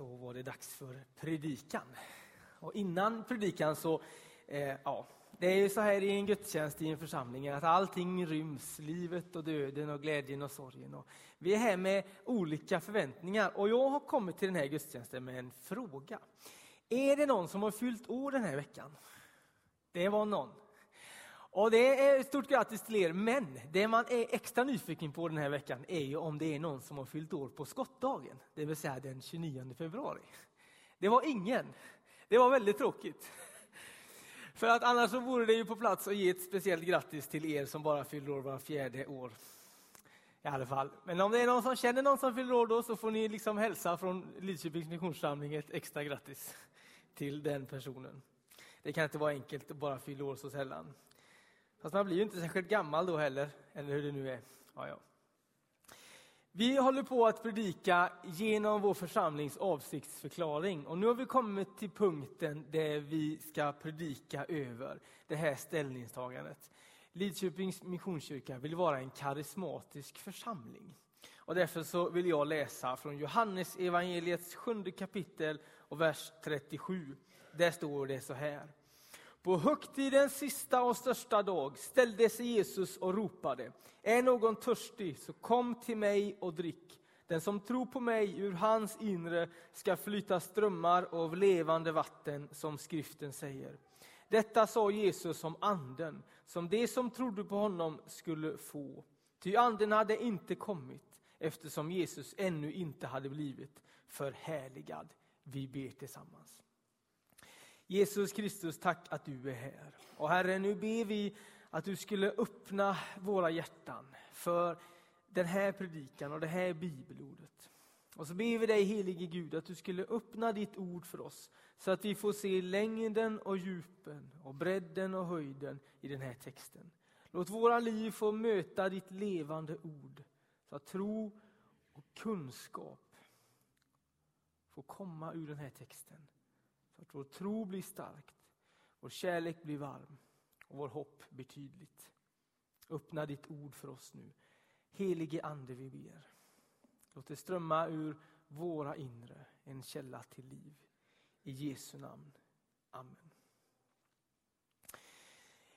Då var det dags för predikan. Och innan predikan så, eh, ja, det är ju så här i en gudstjänst i en församling att allting ryms, livet och döden och glädjen och sorgen. Och vi är här med olika förväntningar och jag har kommit till den här gudstjänsten med en fråga. Är det någon som har fyllt år den här veckan? Det var någon. Och det är ett stort grattis till er, men det man är extra nyfiken på den här veckan är ju om det är någon som har fyllt år på skottdagen, det vill säga den 29 februari. Det var ingen. Det var väldigt tråkigt. För att annars så vore det ju på plats att ge ett speciellt grattis till er som bara fyller år var fjärde år. I alla fall. Men om det är någon som känner någon som fyller år då så får ni liksom hälsa från Lidköpings missionssamling ett extra grattis till den personen. Det kan inte vara enkelt att bara fylla år så sällan. Fast man blir ju inte särskilt gammal då heller, eller hur det nu är. Ja, ja. Vi håller på att predika genom vår församlings avsiktsförklaring och nu har vi kommit till punkten där vi ska predika över det här ställningstagandet. Lidköpings Missionskyrka vill vara en karismatisk församling. Och därför så vill jag läsa från Johannes evangeliets sjunde kapitel och vers 37. Där står det så här. På högtidens sista och största dag ställde sig Jesus och ropade. Är någon törstig, så kom till mig och drick. Den som tror på mig, ur hans inre ska flyta strömmar av levande vatten, som skriften säger. Detta sa Jesus om anden, som de som trodde på honom skulle få. Ty anden hade inte kommit, eftersom Jesus ännu inte hade blivit förhärligad. Vi ber tillsammans. Jesus Kristus, tack att du är här. Och Herre, nu ber vi att du skulle öppna våra hjärtan för den här predikan och det här bibelordet. Och så ber vi dig helige Gud att du skulle öppna ditt ord för oss så att vi får se längden och djupen och bredden och höjden i den här texten. Låt våra liv få möta ditt levande ord så att tro och kunskap får komma ur den här texten. Så att vår tro blir starkt, vår kärlek blir varm och vår hopp blir tydligt. Öppna ditt ord för oss nu. Helige Ande, vi ber. Låt det strömma ur våra inre, en källa till liv. I Jesu namn. Amen.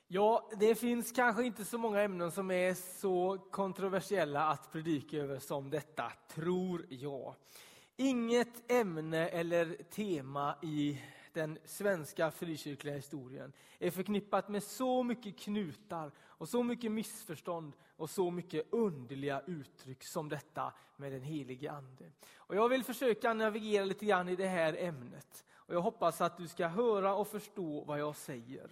Ja, det finns kanske inte så många ämnen som är så kontroversiella att predika över som detta, tror jag. Inget ämne eller tema i den svenska frikyrkliga historien är förknippat med så mycket knutar och så mycket missförstånd och så mycket underliga uttryck som detta med den helige Ande. Och jag vill försöka navigera lite grann i det här ämnet. Och jag hoppas att du ska höra och förstå vad jag säger.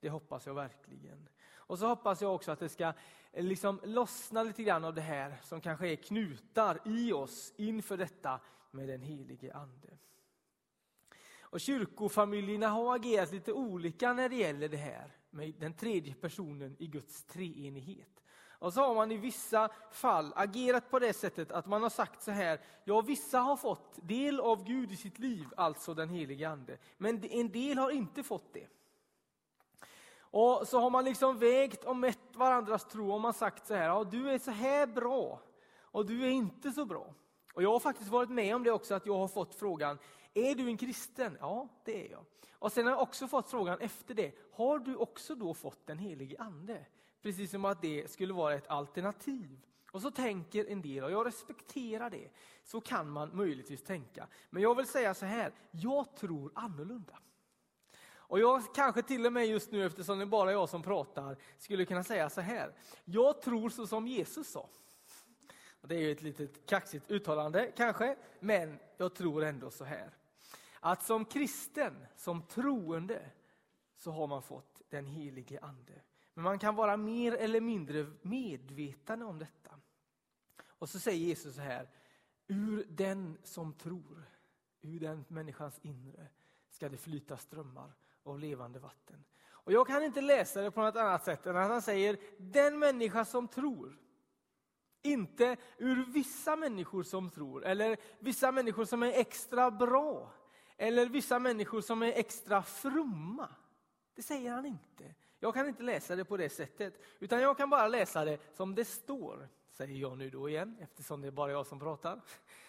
Det hoppas jag verkligen. Och så hoppas jag också att det ska eh, liksom lossna lite grann av det här som kanske är knutar i oss inför detta med den helige Ande. Och kyrkofamiljerna har agerat lite olika när det gäller det här med den tredje personen i Guds treenighet. Och så har man i vissa fall agerat på det sättet att man har sagt så här, ja vissa har fått del av Gud i sitt liv, alltså den helige Ande, men en del har inte fått det. Och så har man liksom vägt och mätt varandras tro och man sagt så här, ja du är så här bra och du är inte så bra. Och jag har faktiskt varit med om det också, att jag har fått frågan, är du en kristen? Ja, det är jag. Och sen har jag också fått frågan efter det, har du också då fått den helige ande? Precis som att det skulle vara ett alternativ. Och så tänker en del, och jag respekterar det. Så kan man möjligtvis tänka. Men jag vill säga så här, jag tror annorlunda. Och jag kanske till och med just nu, eftersom det är bara jag som pratar, skulle kunna säga så här. Jag tror så som Jesus sa. Det är ju ett litet kaxigt uttalande kanske, men jag tror ändå så här. Att som kristen, som troende, så har man fått den helige Ande. Men man kan vara mer eller mindre medveten om detta. Och så säger Jesus så här, ur den som tror, ur den människans inre, ska det flyta strömmar av levande vatten. Och jag kan inte läsa det på något annat sätt än att han säger, den människa som tror, inte ur vissa människor som tror, eller vissa människor som är extra bra, eller vissa människor som är extra fromma. Det säger han inte. Jag kan inte läsa det på det sättet, utan jag kan bara läsa det som det står, säger jag nu då igen, eftersom det är bara jag som pratar.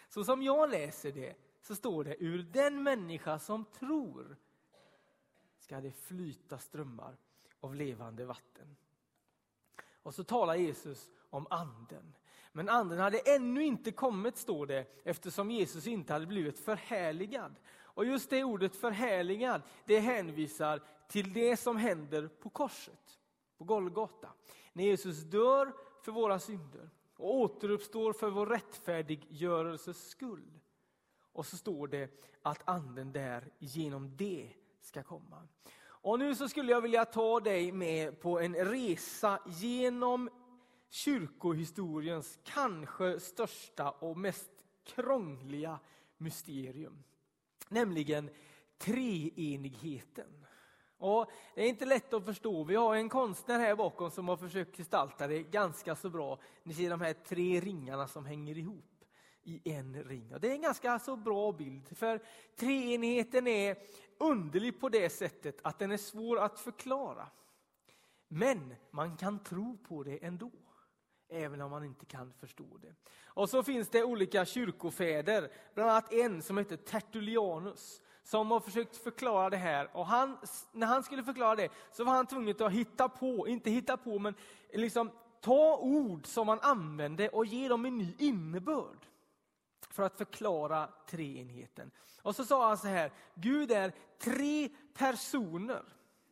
Så som jag läser det, så står det ur den människa som tror ska det flyta strömmar av levande vatten. Och så talar Jesus om anden. Men anden hade ännu inte kommit, står det, eftersom Jesus inte hade blivit förhärligad. Och just det ordet förhärligad, det hänvisar till det som händer på korset, på Golgata. När Jesus dör för våra synder och återuppstår för vår rättfärdiggörelses skull. Och så står det att anden där genom det ska komma. Och nu så skulle jag vilja ta dig med på en resa genom kyrkohistoriens kanske största och mest krångliga mysterium. Nämligen treenigheten. Och det är inte lätt att förstå. Vi har en konstnär här bakom som har försökt gestalta det ganska så bra. Ni ser de här tre ringarna som hänger ihop i en ring. Och det är en ganska så bra bild, för treenigheten är underlig på det sättet att den är svår att förklara. Men man kan tro på det ändå, även om man inte kan förstå det. Och så finns det olika kyrkofäder, bland annat en som heter Tertullianus, som har försökt förklara det här. Och han, när han skulle förklara det så var han tvungen att hitta på, inte hitta på, men liksom ta ord som man använde och ge dem en ny innebörd för att förklara treenigheten. Och så sa han så här, Gud är tre personer,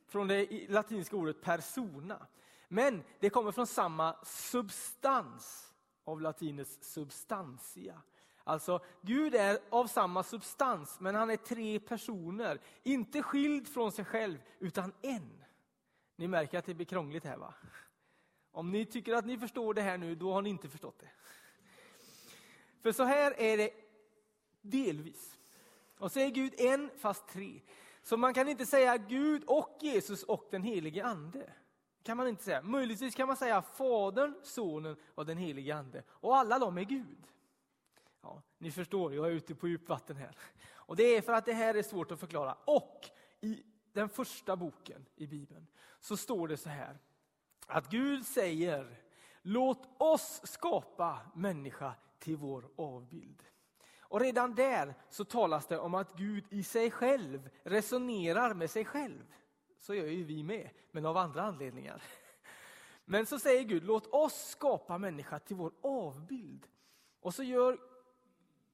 från det latinska ordet persona. Men det kommer från samma substans, av latinets substantia. Alltså, Gud är av samma substans, men han är tre personer. Inte skild från sig själv, utan en. Ni märker att det blir krångligt här va? Om ni tycker att ni förstår det här nu, då har ni inte förstått det. För så här är det delvis. Och så är Gud en fast tre. Så man kan inte säga Gud och Jesus och den helige ande kan man inte säga. Möjligtvis kan man säga Fadern, Sonen och den helige ande. Och alla de är Gud. Ja, ni förstår, jag är ute på djupvatten här. Och det är för att det här är svårt att förklara. Och i den första boken i Bibeln så står det så här. Att Gud säger, låt oss skapa människa till vår avbild. Och redan där så talas det om att Gud i sig själv resonerar med sig själv. Så gör ju vi med, men av andra anledningar. Men så säger Gud, låt oss skapa människa till vår avbild. Och så gör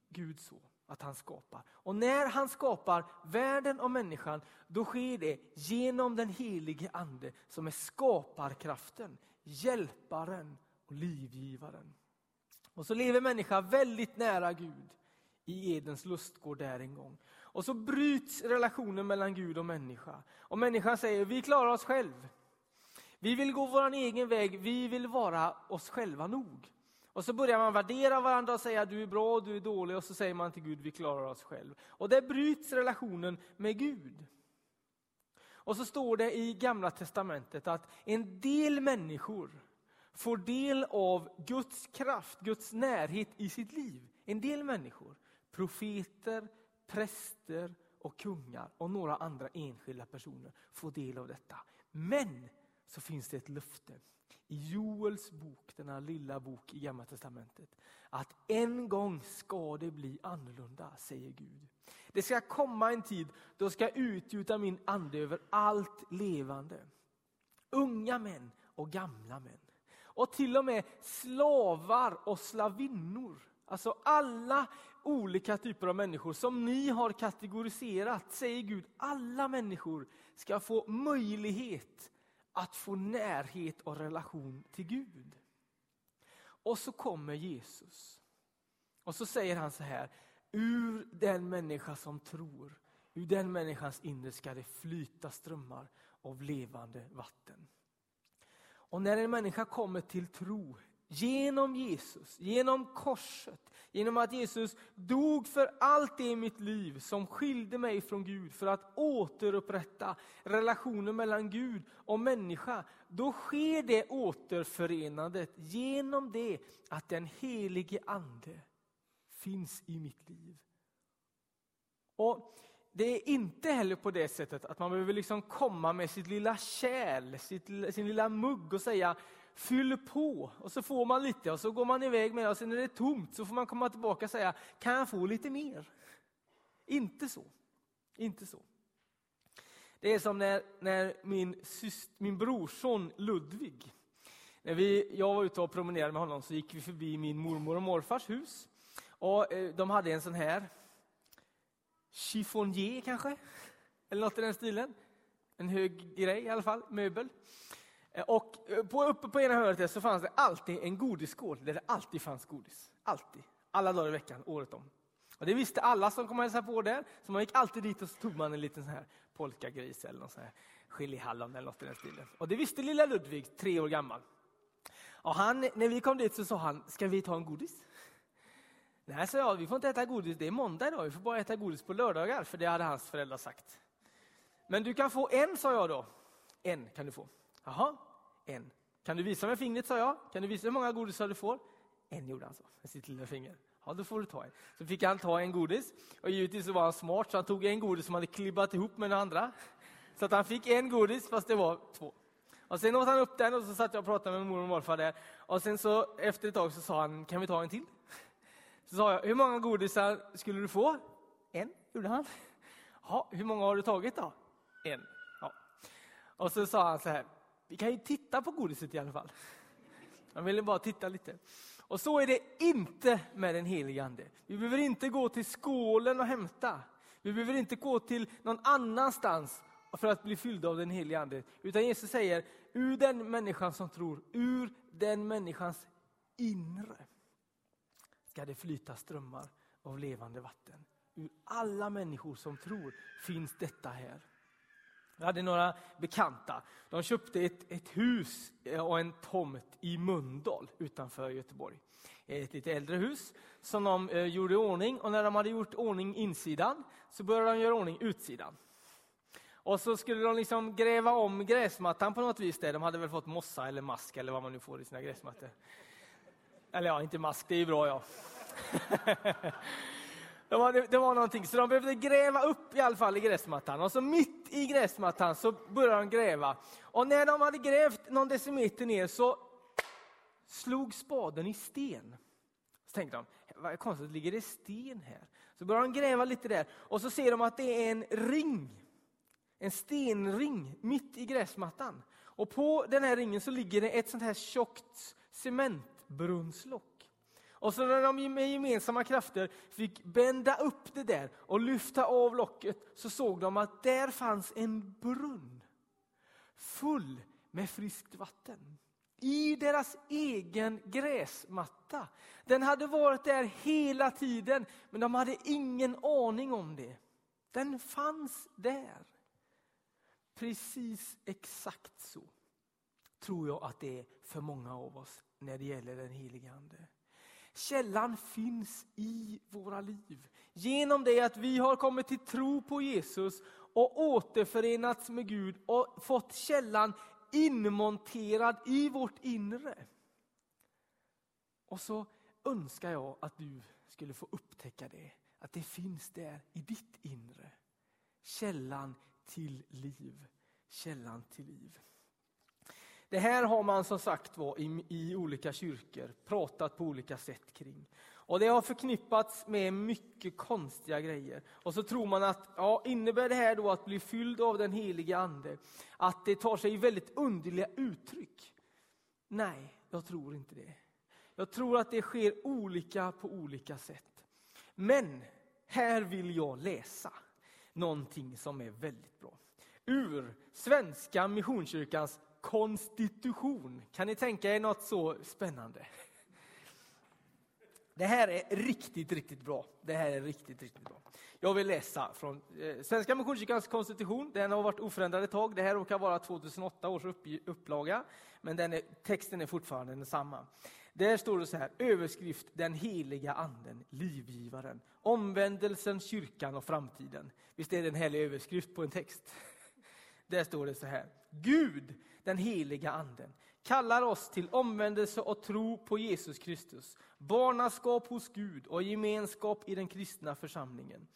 Gud så att han skapar. Och när han skapar världen och människan, då sker det genom den helige ande som är skaparkraften, hjälparen och livgivaren. Och så lever människan väldigt nära Gud i Edens lustgård där en gång. Och så bryts relationen mellan Gud och människa. Och människan säger, vi klarar oss själv. Vi vill gå vår egen väg, vi vill vara oss själva nog. Och så börjar man värdera varandra och säga du är bra, du är dålig och så säger man till Gud vi klarar oss själv. Och där bryts relationen med Gud. Och så står det i Gamla Testamentet att en del människor får del av Guds kraft, Guds närhet i sitt liv. En del människor, profeter, präster och kungar och några andra enskilda personer får del av detta. Men så finns det ett löfte i Joels bok, denna lilla bok i Gamla Testamentet, att en gång ska det bli annorlunda, säger Gud. Det ska komma en tid då ska jag utgjuta min ande över allt levande. Unga män och gamla män. Och till och med slavar och slavinnor. Alltså alla olika typer av människor som ni har kategoriserat, säger Gud, alla människor ska få möjlighet att få närhet och relation till Gud. Och så kommer Jesus. Och så säger han så här, ur den människa som tror, ur den människans inre ska det flyta strömmar av levande vatten. Och när en människa kommer till tro genom Jesus, genom korset, genom att Jesus dog för allt det i mitt liv som skilde mig från Gud för att återupprätta relationen mellan Gud och människa, då sker det återförenandet genom det att den helige Ande finns i mitt liv. Och det är inte heller på det sättet att man behöver liksom komma med sitt lilla kärl, sitt, sin lilla mugg och säga Fyller på och så får man lite och så går man iväg med och sen är det tomt så får man komma tillbaka och säga kan jag få lite mer? Inte så. Inte så. Det är som när, när min, syst, min brorson Ludvig, när vi, jag var ute och promenerade med honom så gick vi förbi min mormor och morfars hus. Och eh, De hade en sån här chiffonier kanske, eller något i den stilen. En hög grej i alla fall, möbel. Eh, och eh, på, uppe på ena hörnet så fanns det alltid en godisskål där det alltid fanns godis. Alltid. Alla dagar i veckan, året om. Och det visste alla som kom och hälsade på där. Så man gick alltid dit och så tog man en liten sån här polkagris eller någon sån här chilihallon eller något i den stilen. Och det visste lilla Ludvig, tre år gammal. Och han, när vi kom dit så sa han, ska vi ta en godis? Nej, sa jag, vi får inte äta godis, det är måndag idag, vi får bara äta godis på lördagar, för det hade hans föräldrar sagt. Men du kan få en, sa jag då. En kan du få. Jaha, en. Kan du visa med fingret, sa jag. Kan du visa hur många godisar du får? En gjorde han så, med sitt lilla finger. Ja, då får du ta en. Så fick han ta en godis. Och givetvis var han smart, så han tog en godis som hade klibbat ihop med den andra. Så att han fick en godis, fast det var två. Och sen åt han upp den och så satt jag och pratade med mormor och morfar där. Och sen så efter ett tag så sa han, kan vi ta en till? Så sa jag, hur många godisar skulle du få? En, gjorde han. Ja, hur många har du tagit då? En. Ja. Och så sa han så här, vi kan ju titta på godiset i alla fall. Han ville bara titta lite. Och så är det inte med den helige Ande. Vi behöver inte gå till skålen och hämta. Vi behöver inte gå till någon annanstans för att bli fyllda av den helige Ande. Utan Jesus säger, ur den människan som tror, ur den människans inre ska det flyta strömmar av levande vatten. Ur alla människor som tror finns detta här. Jag hade några bekanta. De köpte ett, ett hus eh, och en tomt i Mundal utanför Göteborg. Ett lite äldre hus som de eh, gjorde i ordning och när de hade gjort ordning insidan så började de göra ordning utsidan. Och så skulle de liksom gräva om gräsmattan på något vis. Där. De hade väl fått mossa eller mask eller vad man nu får i sina gräsmattor. Eller ja, inte mask, det är ju bra ja. det, var, det, var någonting, så de behövde gräva upp i alla fall i gräsmattan. Och så mitt i gräsmattan så började de gräva. Och när de hade grävt någon decimeter ner så slog spaden i sten. Så tänkte de, vad konstigt, ligger det sten här? Så började de gräva lite där och så ser de att det är en ring. En stenring mitt i gräsmattan. Och på den här ringen så ligger det ett sånt här tjockt cementbrunnslock. Och så när de med gemensamma krafter fick bända upp det där och lyfta av locket så såg de att där fanns en brunn full med friskt vatten. I deras egen gräsmatta. Den hade varit där hela tiden men de hade ingen aning om det. Den fanns där. Precis exakt så tror jag att det är för många av oss när det gäller den helige Ande. Källan finns i våra liv. Genom det att vi har kommit till tro på Jesus och återförenats med Gud och fått källan inmonterad i vårt inre. Och så önskar jag att du skulle få upptäcka det, att det finns där i ditt inre. Källan till liv. Källan till liv. Det här har man som sagt var i, i olika kyrkor pratat på olika sätt kring. Och Det har förknippats med mycket konstiga grejer. Och så tror man att, ja, innebär det här då att bli fylld av den helige Ande, att det tar sig väldigt underliga uttryck? Nej, jag tror inte det. Jag tror att det sker olika på olika sätt. Men här vill jag läsa någonting som är väldigt bra. Ur Svenska Missionskyrkans konstitution. Kan ni tänka er något så spännande? Det här är riktigt, riktigt bra. Det här är riktigt, riktigt bra. Jag vill läsa från eh, Svenska Missionskyrkans konstitution. Den har varit oförändrad ett tag. Det här råkar vara 2008 års upplaga, men den är, texten är fortfarande densamma. Där står det så här, överskrift Den heliga anden, livgivaren, omvändelsen, kyrkan och framtiden. Visst är det en härlig överskrift på en text? Där står det så här, Gud den heliga anden, kallar oss till omvändelse och tro på Jesus Kristus, barnaskap hos Gud och gemenskap i den kristna församlingen.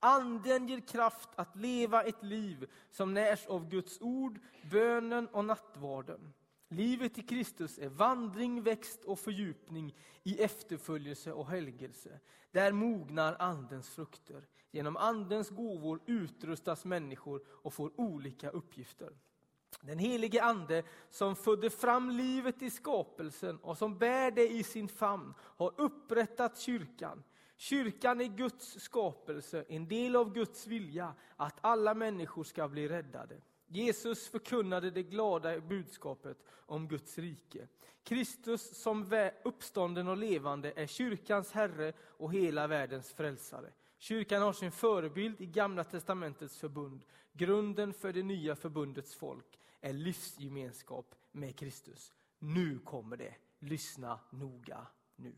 Anden ger kraft att leva ett liv som närs av Guds ord, bönen och nattvarden. Livet i Kristus är vandring, växt och fördjupning i efterföljelse och helgelse. Där mognar Andens frukter. Genom Andens gåvor utrustas människor och får olika uppgifter. Den helige Ande som födde fram livet i skapelsen och som bär det i sin famn har upprättat kyrkan. Kyrkan är Guds skapelse, en del av Guds vilja att alla människor ska bli räddade. Jesus förkunnade det glada budskapet om Guds rike. Kristus som uppstånden och levande är kyrkans Herre och hela världens frälsare. Kyrkan har sin förebild i Gamla testamentets förbund. Grunden för det nya förbundets folk är livsgemenskap med Kristus. Nu kommer det. Lyssna noga nu.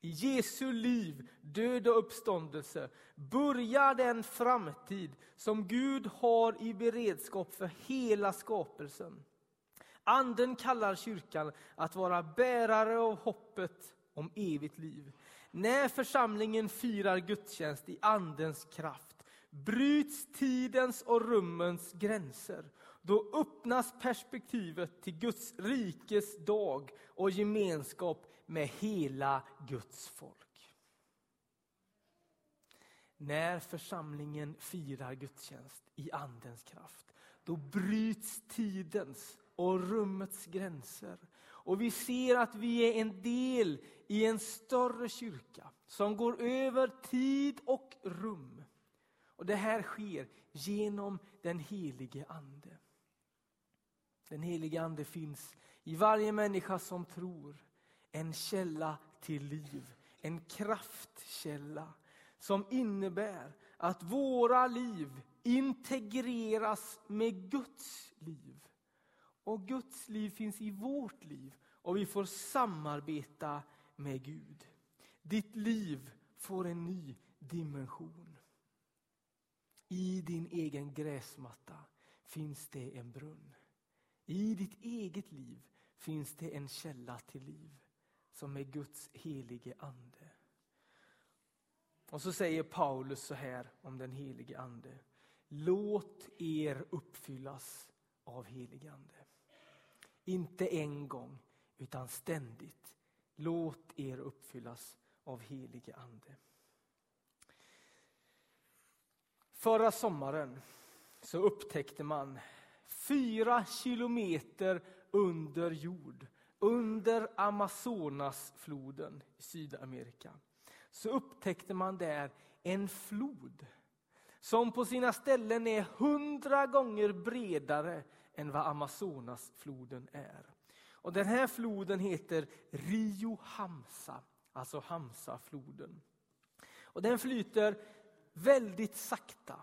I Jesu liv, död och uppståndelse börjar den framtid som Gud har i beredskap för hela skapelsen. Anden kallar kyrkan att vara bärare av hoppet om evigt liv. När församlingen firar gudstjänst i Andens kraft bryts tidens och rummens gränser. Då öppnas perspektivet till Guds rikes dag och gemenskap med hela Guds folk. När församlingen firar gudstjänst i Andens kraft, då bryts tidens och rummets gränser. Och vi ser att vi är en del i en större kyrka som går över tid och rum. Och Det här sker genom den helige Ande. Den helige Ande finns i varje människa som tror en källa till liv, en kraftkälla som innebär att våra liv integreras med Guds liv. Och Guds liv finns i vårt liv och vi får samarbeta med Gud. Ditt liv får en ny dimension. I din egen gräsmatta finns det en brunn. I ditt eget liv finns det en källa till liv som är Guds helige ande. Och så säger Paulus så här om den helige ande. Låt er uppfyllas av helig ande. Inte en gång, utan ständigt. Låt er uppfyllas av helige ande. Förra sommaren så upptäckte man fyra kilometer under jord under Amazonasfloden i Sydamerika så upptäckte man där en flod som på sina ställen är hundra gånger bredare än vad Amazonasfloden är. Och den här floden heter Rio Hamsa, alltså Hamsafloden. Och den flyter väldigt sakta,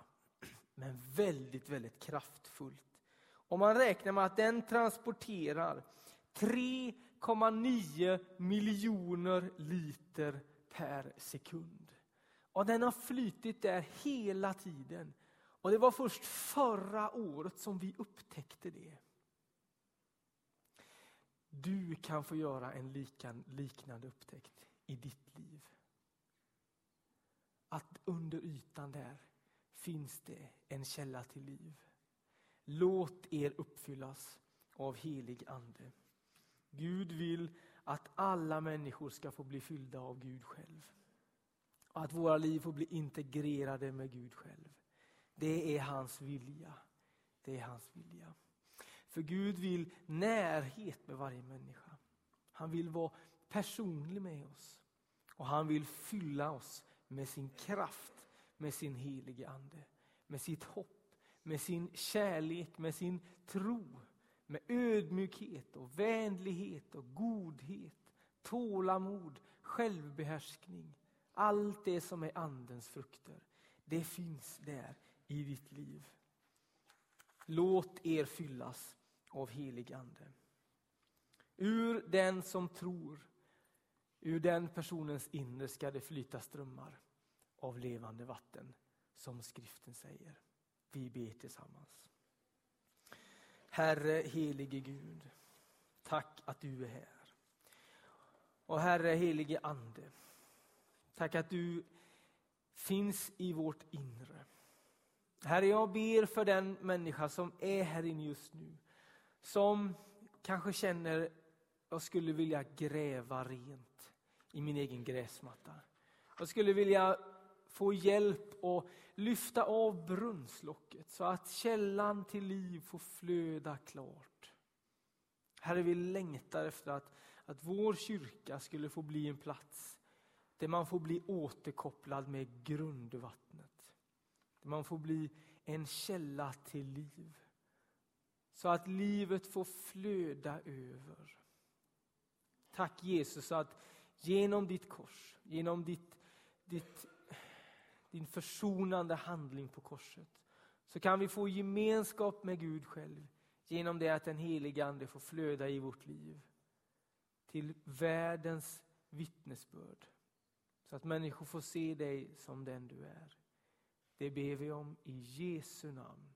men väldigt, väldigt kraftfullt. Och man räknar med att den transporterar 3,9 miljoner liter per sekund. Och den har flytit där hela tiden. Och det var först förra året som vi upptäckte det. Du kan få göra en liknande upptäckt i ditt liv. Att under ytan där finns det en källa till liv. Låt er uppfyllas av helig ande. Gud vill att alla människor ska få bli fyllda av Gud själv. Och att våra liv får bli integrerade med Gud själv. Det är hans vilja. Det är hans vilja. För Gud vill närhet med varje människa. Han vill vara personlig med oss. Och han vill fylla oss med sin kraft, med sin helige Ande. Med sitt hopp, med sin kärlek, med sin tro med ödmjukhet och vänlighet och godhet, tålamod, självbehärskning. Allt det som är Andens frukter, det finns där i ditt liv. Låt er fyllas av helig Ande. Ur den som tror, ur den personens inre ska det flyta strömmar av levande vatten, som skriften säger. Vi ber tillsammans. Herre helige Gud, tack att du är här. Och Herre helige Ande, tack att du finns i vårt inre. Herre, jag ber för den människa som är här inne just nu, som kanske känner jag skulle vilja gräva rent i min egen gräsmatta. Jag skulle vilja få hjälp att lyfta av brunnslocket så att källan till liv får flöda klart. Herre, vi längtar efter att, att vår kyrka skulle få bli en plats där man får bli återkopplad med grundvattnet. Där man får bli en källa till liv. Så att livet får flöda över. Tack Jesus att genom ditt kors, genom ditt, ditt, din försonande handling på korset så kan vi få gemenskap med Gud själv genom det att den heliga Ande får flöda i vårt liv till världens vittnesbörd. Så att människor får se dig som den du är. Det ber vi om i Jesu namn.